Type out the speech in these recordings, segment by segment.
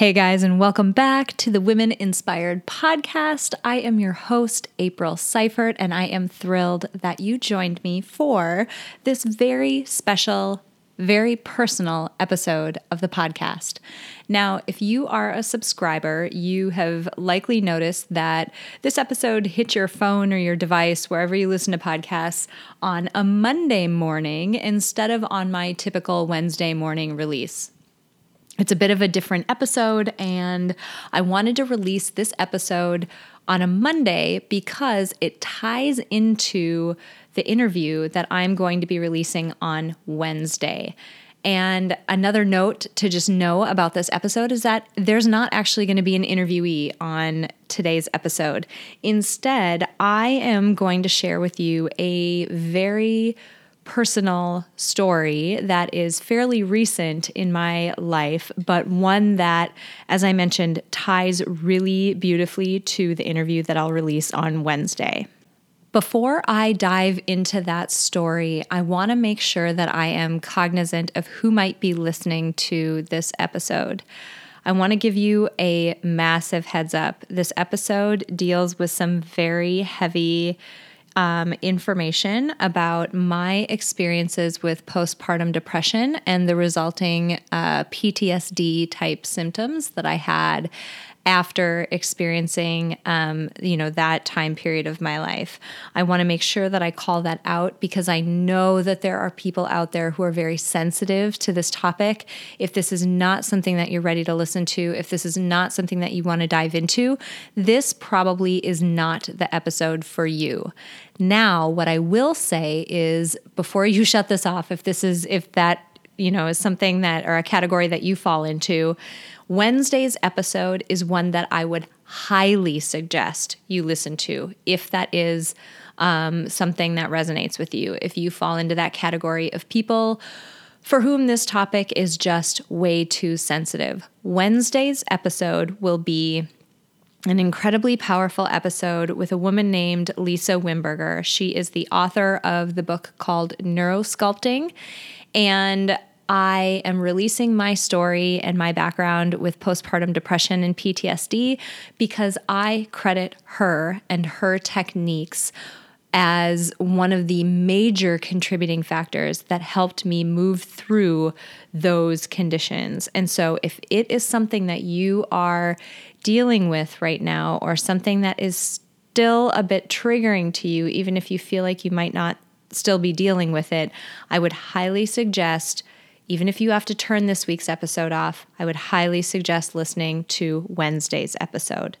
Hey guys, and welcome back to the Women Inspired Podcast. I am your host, April Seifert, and I am thrilled that you joined me for this very special, very personal episode of the podcast. Now, if you are a subscriber, you have likely noticed that this episode hit your phone or your device, wherever you listen to podcasts, on a Monday morning instead of on my typical Wednesday morning release. It's a bit of a different episode, and I wanted to release this episode on a Monday because it ties into the interview that I'm going to be releasing on Wednesday. And another note to just know about this episode is that there's not actually going to be an interviewee on today's episode. Instead, I am going to share with you a very personal story that is fairly recent in my life, but one that, as I mentioned, ties really beautifully to the interview that I'll release on Wednesday. Before I dive into that story, I want to make sure that I am cognizant of who might be listening to this episode. I want to give you a massive heads up. This episode deals with some very heavy um, information about my experiences with postpartum depression and the resulting uh, PTSD type symptoms that I had after experiencing um, you know that time period of my life. I want to make sure that i call that out because i know that there are people out there who are very sensitive to this topic. If this is not something that you're ready to listen to if this is not something that you want to dive into this probably is not the episode for you. Now what i will say is before you shut this off if this is if that you know is something that or a category that you fall into Wednesday's episode is one that I would highly suggest you listen to if that is um, something that resonates with you. If you fall into that category of people for whom this topic is just way too sensitive, Wednesday's episode will be an incredibly powerful episode with a woman named Lisa Wimberger. She is the author of the book called Neurosculpting. And I am releasing my story and my background with postpartum depression and PTSD because I credit her and her techniques as one of the major contributing factors that helped me move through those conditions. And so, if it is something that you are dealing with right now, or something that is still a bit triggering to you, even if you feel like you might not still be dealing with it, I would highly suggest even if you have to turn this week's episode off, I would highly suggest listening to Wednesday's episode.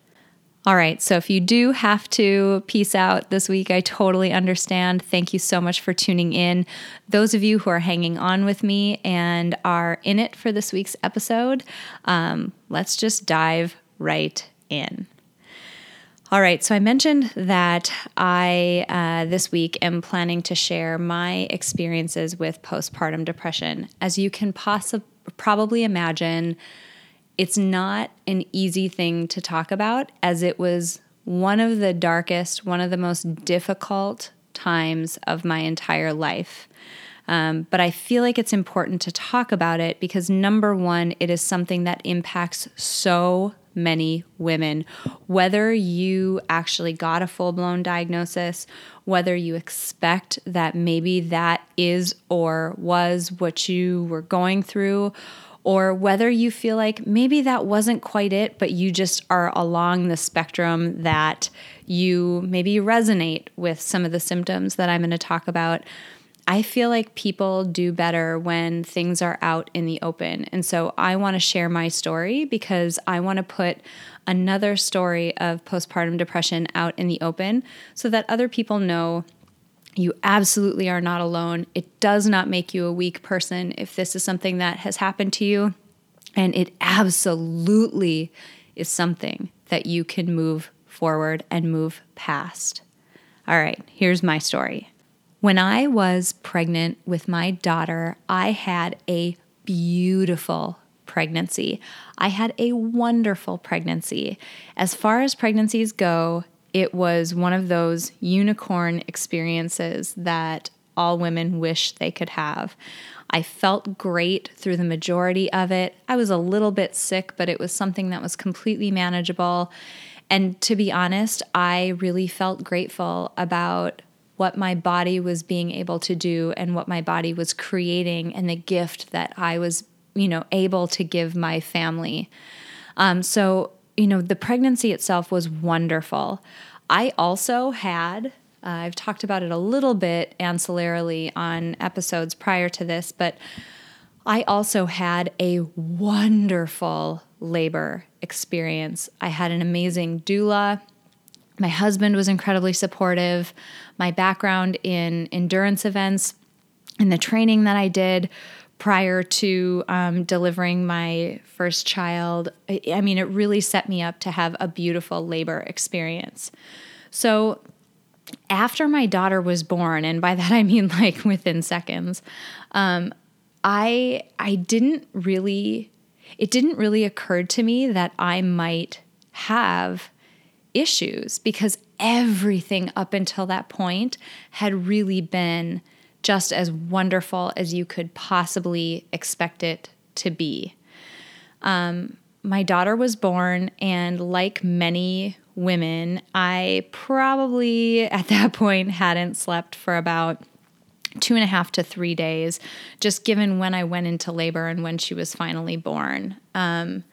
All right, so if you do have to peace out this week, I totally understand. Thank you so much for tuning in. Those of you who are hanging on with me and are in it for this week's episode, um, let's just dive right in. All right, so I mentioned that I uh, this week am planning to share my experiences with postpartum depression. As you can possibly probably imagine, it's not an easy thing to talk about, as it was one of the darkest, one of the most difficult times of my entire life. Um, but I feel like it's important to talk about it because number one, it is something that impacts so many women, whether you actually got a full blown diagnosis, whether you expect that maybe that is or was what you were going through, or whether you feel like maybe that wasn't quite it, but you just are along the spectrum that you maybe resonate with some of the symptoms that I'm going to talk about. I feel like people do better when things are out in the open. And so I want to share my story because I want to put another story of postpartum depression out in the open so that other people know you absolutely are not alone. It does not make you a weak person if this is something that has happened to you. And it absolutely is something that you can move forward and move past. All right, here's my story. When I was pregnant with my daughter, I had a beautiful pregnancy. I had a wonderful pregnancy. As far as pregnancies go, it was one of those unicorn experiences that all women wish they could have. I felt great through the majority of it. I was a little bit sick, but it was something that was completely manageable. And to be honest, I really felt grateful about what my body was being able to do and what my body was creating and the gift that I was you know, able to give my family. Um, so, you know, the pregnancy itself was wonderful. I also had, uh, I've talked about it a little bit ancillarily on episodes prior to this, but I also had a wonderful labor experience. I had an amazing doula. My husband was incredibly supportive. My background in endurance events and the training that I did prior to um, delivering my first child. I, I mean, it really set me up to have a beautiful labor experience. So, after my daughter was born, and by that I mean like within seconds, um, I I didn't really it didn't really occur to me that I might have issues because everything up until that point had really been just as wonderful as you could possibly expect it to be. Um, my daughter was born, and like many women, I probably at that point hadn't slept for about two and a half to three days, just given when I went into labor and when she was finally born. Um,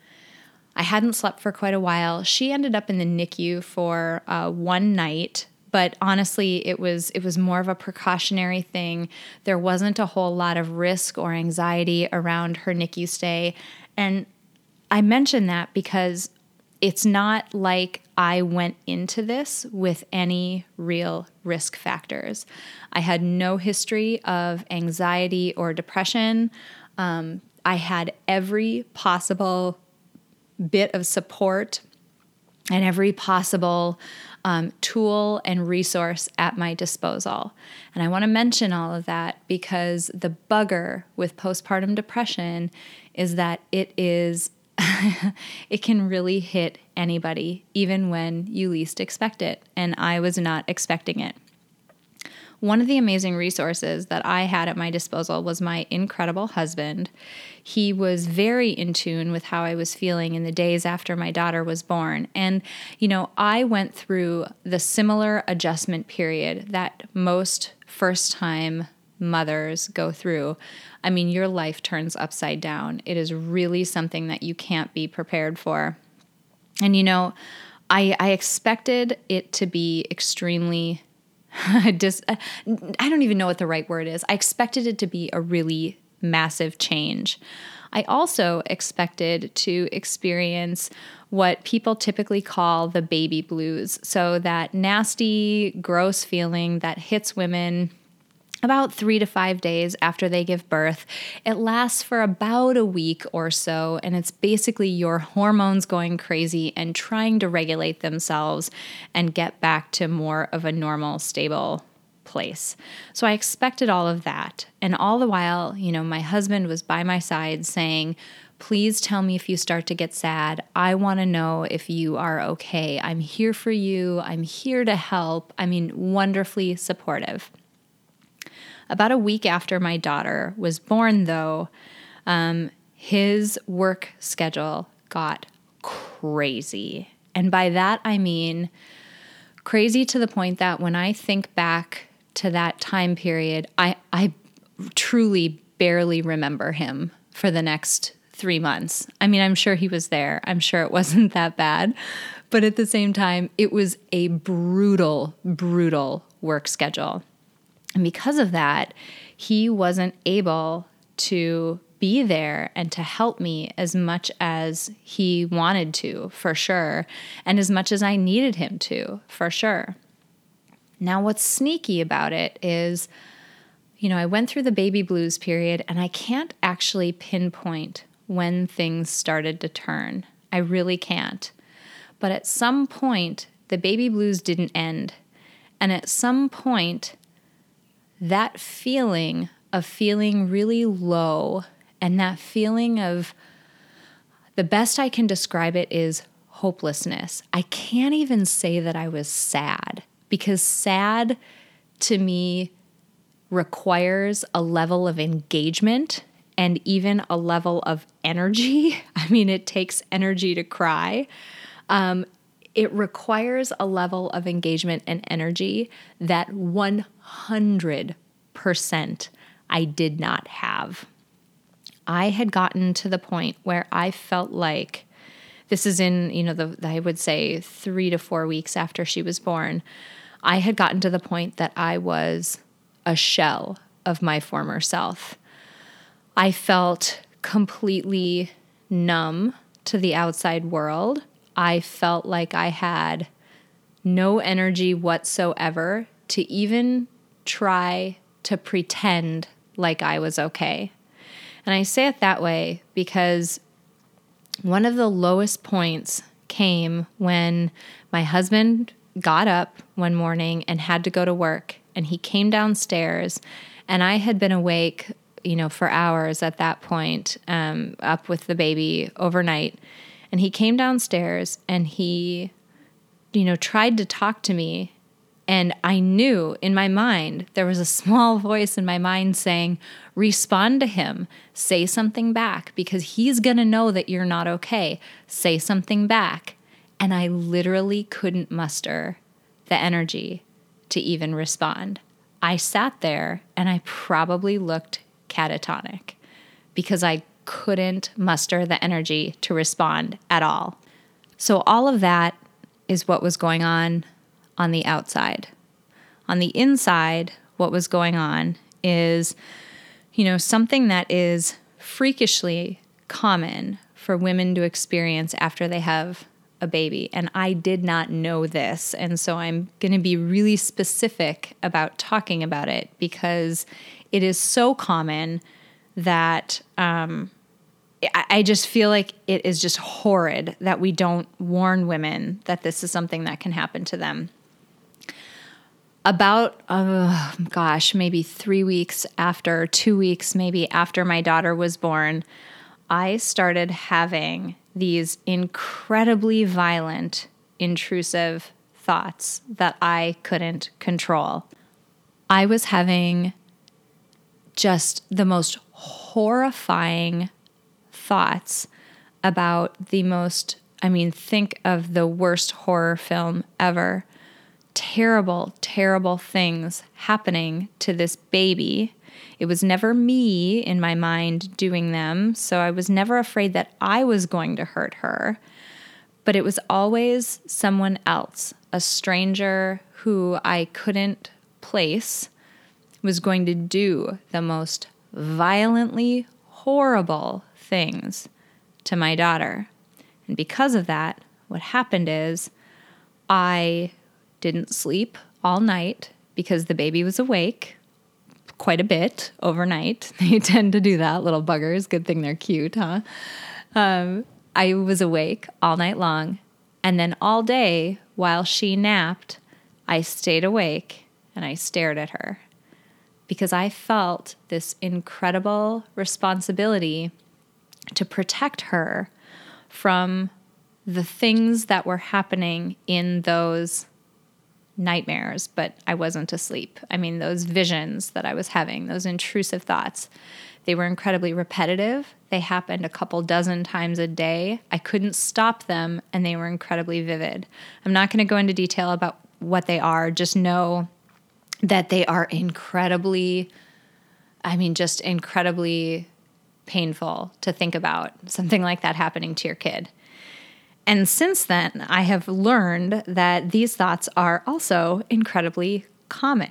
I hadn't slept for quite a while. She ended up in the NICU for uh, one night but honestly it was it was more of a precautionary thing there wasn't a whole lot of risk or anxiety around her NICU stay and I mention that because it's not like I went into this with any real risk factors. I had no history of anxiety or depression. Um, I had every possible bit of support and every possible um, tool and resource at my disposal. And I want to mention all of that because the bugger with postpartum depression is that it is. it can really hit anybody, even when you least expect it. And I was not expecting it. One of the amazing resources that I had at my disposal was my incredible husband. He was very in tune with how I was feeling in the days after my daughter was born. And, you know, I went through the similar adjustment period that most first time mothers go through. I mean, your life turns upside down. It is really something that you can't be prepared for. And, you know, I, I expected it to be extremely Dis- uh, I don't even know what the right word is. I expected it to be a really massive change. I also expected to experience what people typically call the baby blues. So, that nasty, gross feeling that hits women about three to five days after they give birth. It lasts for about a week or so, and it's basically your hormones going crazy and trying to regulate themselves and get back to more of a normal, stable place. So I expected all of that. And all the while, you know, my husband was by my side saying, Please tell me if you start to get sad. I want to know if you are okay. I'm here for you. I'm here to help. I mean, wonderfully supportive. About a week after my daughter was born, though, um, his work schedule got crazy. And by that, I mean crazy to the point that when I think back to that time period, I, I truly barely remember him for the next three months. I mean, I'm sure he was there. I'm sure it wasn't that bad. But at the same time, it was a brutal, brutal work schedule. And because of that, he wasn't able to be there and to help me as much as he wanted to, for sure, and as much as I needed him to, for sure. Now, what's sneaky about it is, you know, I went through the baby blues period and I can't actually pinpoint when things started to turn. I really can't. But at some point the baby blues didn't end. And at some point, that feeling of feeling really low and that feeling of the best I can describe it is hopelessness. I can't even say that I was sad because sad to me requires a level of engagement and even a level of energy. I mean, it takes energy to cry. Um, it requires a level of engagement and energy that 100% I did not have. I had gotten to the point where I felt like this is in, you know, the I would say 3 to 4 weeks after she was born. I had gotten to the point that I was a shell of my former self. I felt completely numb to the outside world. I felt like I had no energy whatsoever to even try to pretend like I was okay. And I say it that way because one of the lowest points came when my husband got up one morning and had to go to work and he came downstairs and I had been awake, you know, for hours at that point, um, up with the baby overnight. And he came downstairs and he, you know, tried to talk to me and I knew in my mind, there was a small voice in my mind saying, respond to him, say something back, because he's going to know that you're not okay. Say something back. And I literally couldn't muster the energy to even respond. I sat there and I probably looked catatonic because I couldn't muster the energy to respond at all. So, all of that is what was going on on the outside. On the inside, what was going on is, you know, something that is freakishly common for women to experience after they have a baby. And I did not know this. And so I'm going to be really specific about talking about it because it is so common that um, I just feel like it is just horrid that we don't warn women that this is something that can happen to them about uh, gosh maybe three weeks after two weeks maybe after my daughter was born i started having these incredibly violent intrusive thoughts that i couldn't control. I was having just the most horrifying thoughts about the most i mean think of the worst horror film ever terrible, terrible things happening to this baby. It was never me in my mind doing them, so I was never afraid that I was going to hurt her. But it was always someone else, a stranger who I couldn't place, was going to do the most violently horrible things to my daughter. And because of that, what happened is I didn't sleep all night because the baby was awake quite a bit overnight. They tend to do that, little buggers. Good thing they're cute, huh? Um, I was awake all night long. And then all day while she napped, I stayed awake and I stared at her because I felt this incredible responsibility to protect her from the things that were happening in those nightmares, but I wasn't asleep. I mean, those visions that I was having, those intrusive thoughts, they were incredibly repetitive. They happened a couple dozen times a day. I couldn't stop them, and they were incredibly vivid. I'm not going to go into detail about what they are, just know that they are incredibly, I mean, just incredibly painful to think about something like that happening to your kid. And since then, I have learned that these thoughts are also incredibly common.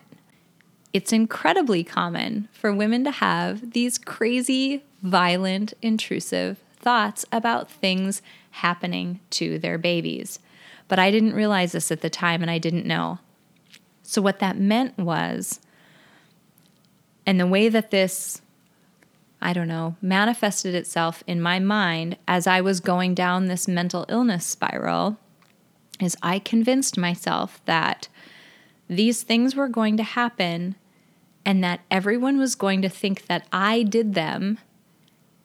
It's incredibly common for women to have these crazy, violent, intrusive thoughts about things happening to their babies. But I didn't realize this at the time and I didn't know. So, what that meant was, and the way that this I don't know, manifested itself in my mind as I was going down this mental illness spiral is I convinced myself that these things were going to happen and that everyone was going to think that I did them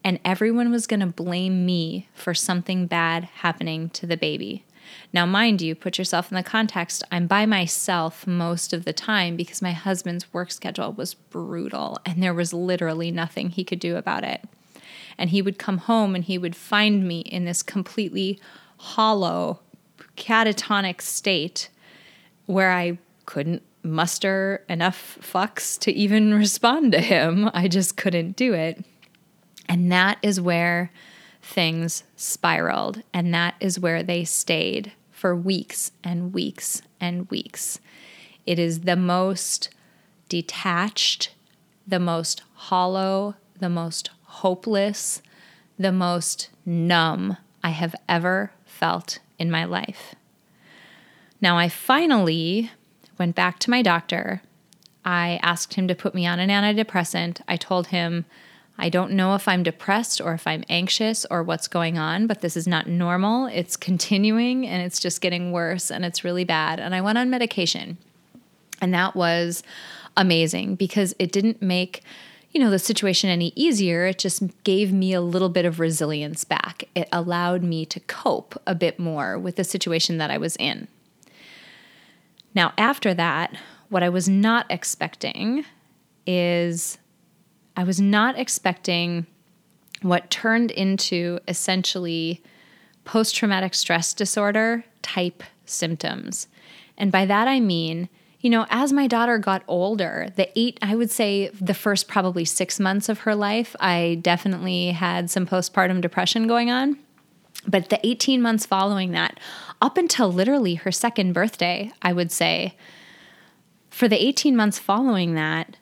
and everyone was going to blame me for something bad happening to the baby. Now, mind you, put yourself in the context. I'm by myself most of the time because my husband's work schedule was brutal and there was literally nothing he could do about it. And he would come home and he would find me in this completely hollow, catatonic state where I couldn't muster enough fucks to even respond to him. I just couldn't do it. And that is where things spiraled. And that is where they stayed for weeks and weeks and weeks. It is the most detached, the most hollow, the most hopeless, the most numb I have ever felt in my life. Now, I finally went back to my doctor. I asked him to put me on an antidepressant. I told him, I don't know if I'm depressed or if I'm anxious or what's going on, but this is not normal. It's continuing and it's just getting worse and it's really bad. And I went on medication. And that was amazing because it didn't make you know the situation any easier it just gave me a little bit of resilience back it allowed me to cope a bit more with the situation that i was in now after that what i was not expecting is I was not expecting what turned into essentially post traumatic stress disorder type symptoms. And by that I mean, you know, as my daughter got older, the eight, I would say the first probably six months of her life, I definitely had some postpartum depression going on. But the 18 months following that, up until literally her second birthday, I would say, for the 18 months following that,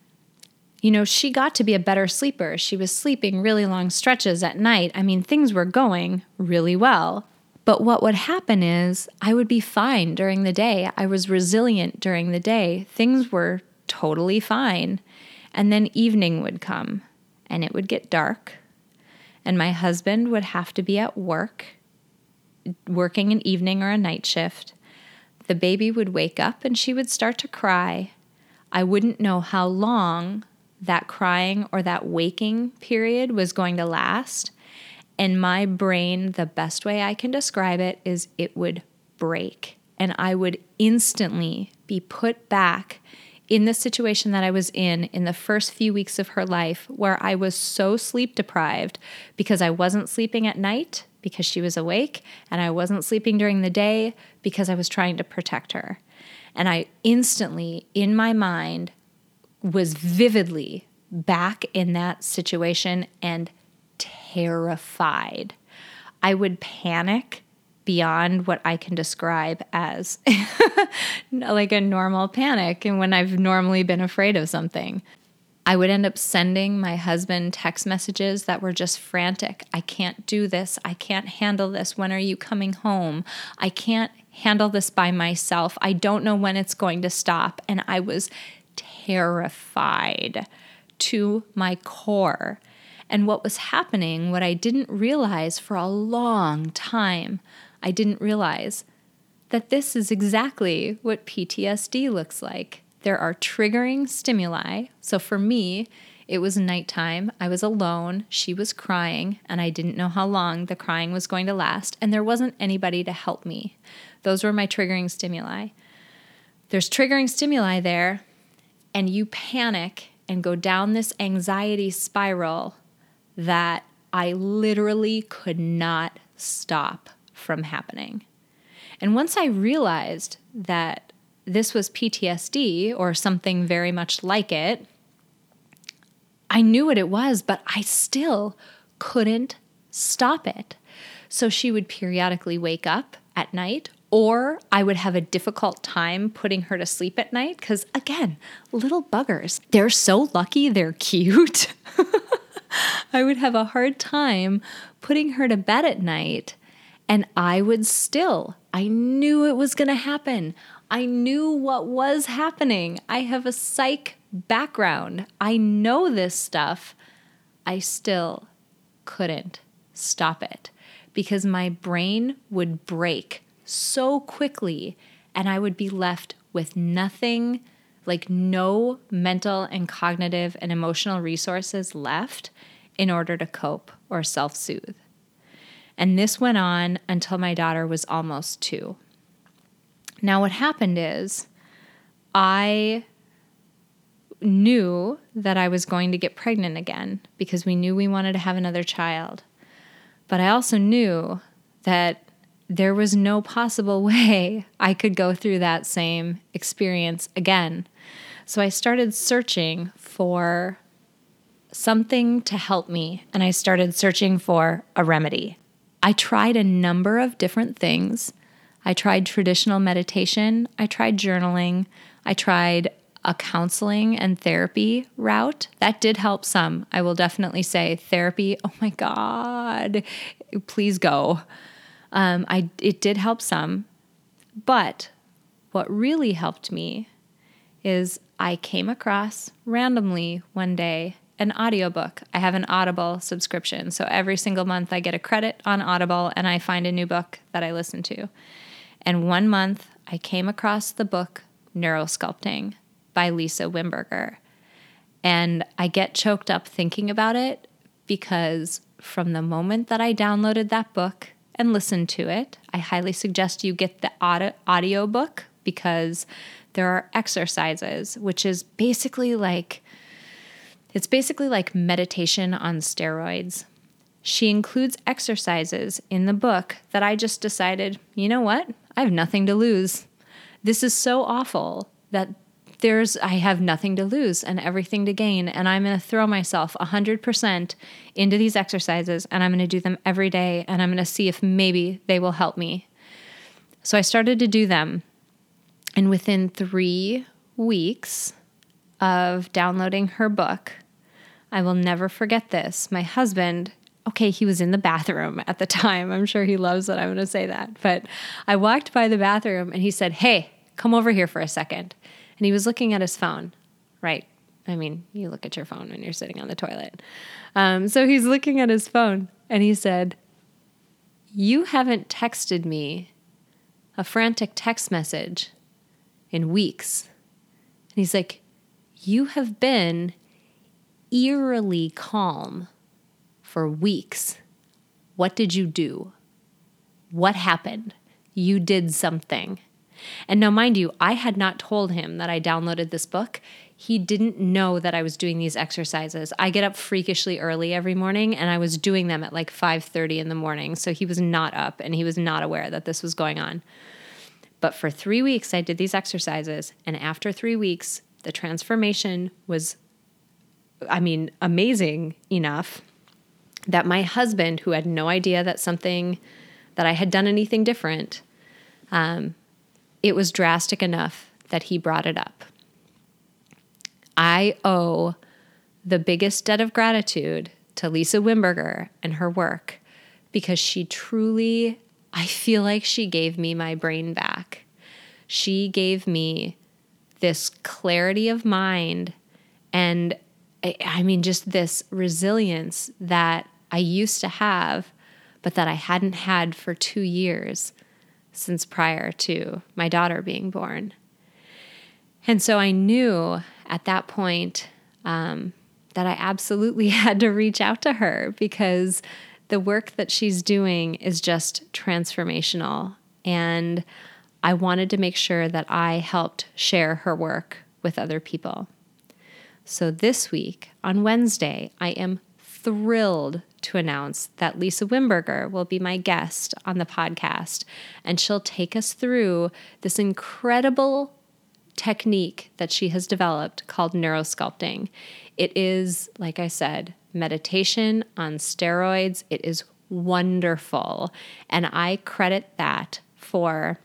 you know, she got to be a better sleeper. She was sleeping really long stretches at night. I mean, things were going really well. But what would happen is I would be fine during the day. I was resilient during the day. Things were totally fine. And then evening would come and it would get dark. And my husband would have to be at work, working an evening or a night shift. The baby would wake up and she would start to cry. I wouldn't know how long that crying or that waking period was going to last. And my brain, the best way I can describe it is it would break. And I would instantly be put back in the situation that I was in in the first few weeks of her life, where I was so sleep deprived because I wasn't sleeping at night because she was awake, and I wasn't sleeping during the day because I was trying to protect her. And I instantly, in my mind, was vividly back in that situation and terrified. I would panic beyond what I can describe as like a normal panic and when I've normally been afraid of something. I would end up sending my husband text messages that were just frantic. I can't do this. I can't handle this. When are you coming home? I can't handle this by myself. I don't know when it's going to stop. And I was terrified to my core. And what was happening, what I didn't realize for a long time, I didn't realize that this is exactly what PTSD looks like. There are triggering stimuli. So for me, it was nighttime. I was alone. She was crying, and I didn't know how long the crying was going to last, and there wasn't anybody to help me. Those were my triggering stimuli. There's triggering stimuli there, and you panic and go down this anxiety spiral that I literally could not stop from happening. And once I realized that this was PTSD or something very much like it, I knew what it was, but I still couldn't stop it. So she would periodically wake up at night or I would have a difficult time putting her to sleep at night because, again, little buggers, they're so lucky they're cute. I would have a hard time putting her to bed at night, and I would still, I knew it was going to happen. I knew what was happening. I have a psych background. I know this stuff. I still couldn't stop it because my brain would break so quickly, and I would be left with nothing, like no mental and cognitive and emotional resources left in order to cope or self soothe. And this went on until my daughter was almost two. Now, what happened is I knew that I was going to get pregnant again because we knew we wanted to have another child. But I also knew that there was no possible way I could go through that same experience again. So I started searching for something to help me, and I started searching for a remedy. I tried a number of different things. I tried traditional meditation, I tried journaling, I tried a counseling and therapy route. That did help some. I will definitely say therapy. Oh my God, please go. Um, I it did help some, but what really helped me is I came across randomly one day an audiobook. I have an Audible subscription. So every single month I get a credit on Audible and I find a new book that I listen to. And one month I came across the book Neurosculpting by Lisa Wimberger. And I get choked up thinking about it because from the moment that I downloaded that book and listened to it, I highly suggest you get the audio book because there are exercises, which is basically like it's basically like meditation on steroids. She includes exercises in the book that I just decided, you know what? I have nothing to lose. This is so awful that there's I have nothing to lose and everything to gain and I'm going to throw myself 100% into these exercises and I'm going to do them every day and I'm going to see if maybe they will help me. So I started to do them and within 3 weeks of downloading her book, I will never forget this. My husband okay, he was in the bathroom at the time. I'm sure he loves that I'm going to say that. But I walked by the bathroom and he said, Hey, come over here for a second and he was looking at his phone, right? I mean, you look at your phone when you're sitting on the toilet. Um, so he's looking at his phone and he said, You haven't texted me a frantic text message in weeks. And he's like, You have been eerily calm for weeks. What did you do? What happened? You did something. And now, mind you, I had not told him that I downloaded this book. He didn't know that I was doing these exercises. I get up freakishly early every morning and I was doing them at like 5:30 in the morning. So he was not up and he was not aware that this was going on. But for 3 weeks I did these exercises and after 3 weeks the transformation was I mean amazing enough that my husband who had no idea that something that I had done anything different um, it was drastic enough that he brought it up. I owe the biggest debt of gratitude to Lisa Wimberger and her work because she truly, I feel like she gave me my brain back. She gave me this clarity of mind and I mean, just this resilience that I used to have, but that I hadn't had for two years since prior to my daughter being born. And so I knew at that point um, that I absolutely had to reach out to her because the work that she's doing is just transformational. And I wanted to make sure that I helped share her work with other people. So this week, on Wednesday, I am thrilled to announce that Lisa Wimberger will be my guest on the podcast, and she'll take us through this incredible technique that she has developed called neurosculpting. It is, like I said, meditation on steroids. It is wonderful, and I credit that for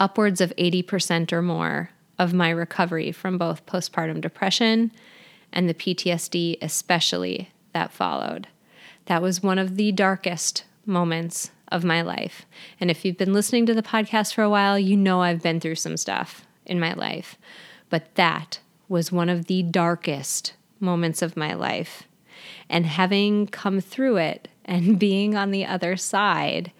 upwards of 80% or more of my recovery from both postpartum depression and the PTSD, especially that followed. That was one of the darkest moments of my life. And if you've been listening to the podcast for a while, you know I've been through some stuff in my life. But that was one of the darkest moments of my life. And having come through it and being on the other side,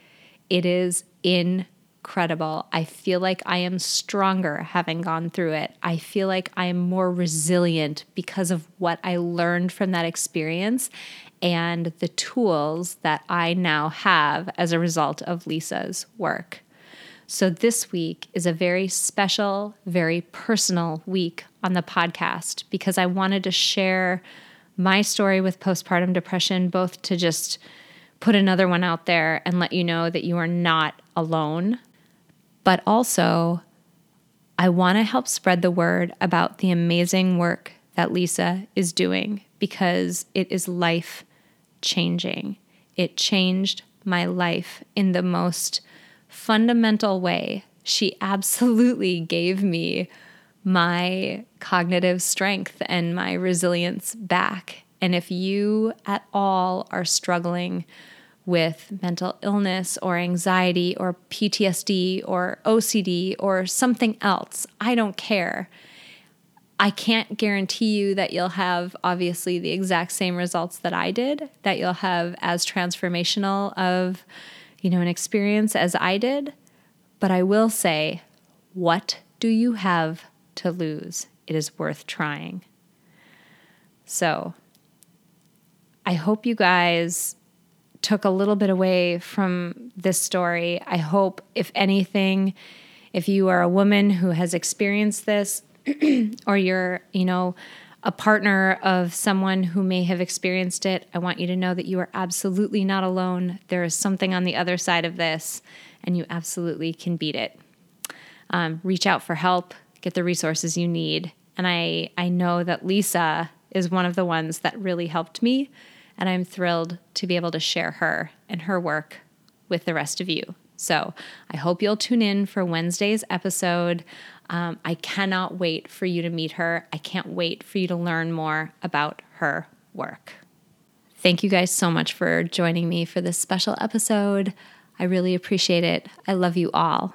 it is incredible incredible. I feel like I am stronger having gone through it. I feel like I am more resilient because of what I learned from that experience and the tools that I now have as a result of Lisa's work. So, this week is a very special, very personal week on the podcast because I wanted to share my story with postpartum depression, both to just put another one out there and let you know that you are not alone, but also I want to help spread the word about the amazing work that Lisa is doing because it is life changing. It changed my life in the most fundamental way, she absolutely gave me my cognitive strength and my resilience back. And if you at all are struggling with mental illness or anxiety or PTSD or OCD or something else, I don't care. I can't guarantee you that you'll have obviously the exact same results that I did, that you'll have as transformational of you know, an experience as I did, but I will say, what do you have to lose? It is worth trying. So, I hope you guys took a little bit away from this story. I hope, if anything, if you are a woman who has experienced this, or you're, you know, a partner of someone who may have experienced it, I want you to know that you are absolutely not alone. There is something on the other side of this, and you absolutely can beat it. Um, reach out for help, get the resources you need. And I, I know that Lisa is one of the ones that really helped me, and I'm thrilled to be able to share her and her work with the rest of you. So I hope you'll tune in for Wednesday's episode. Um, I cannot wait for you to meet her. I can't wait for you to learn more about her work. Thank you guys so much for joining me for this special episode. I really appreciate it. I love you all.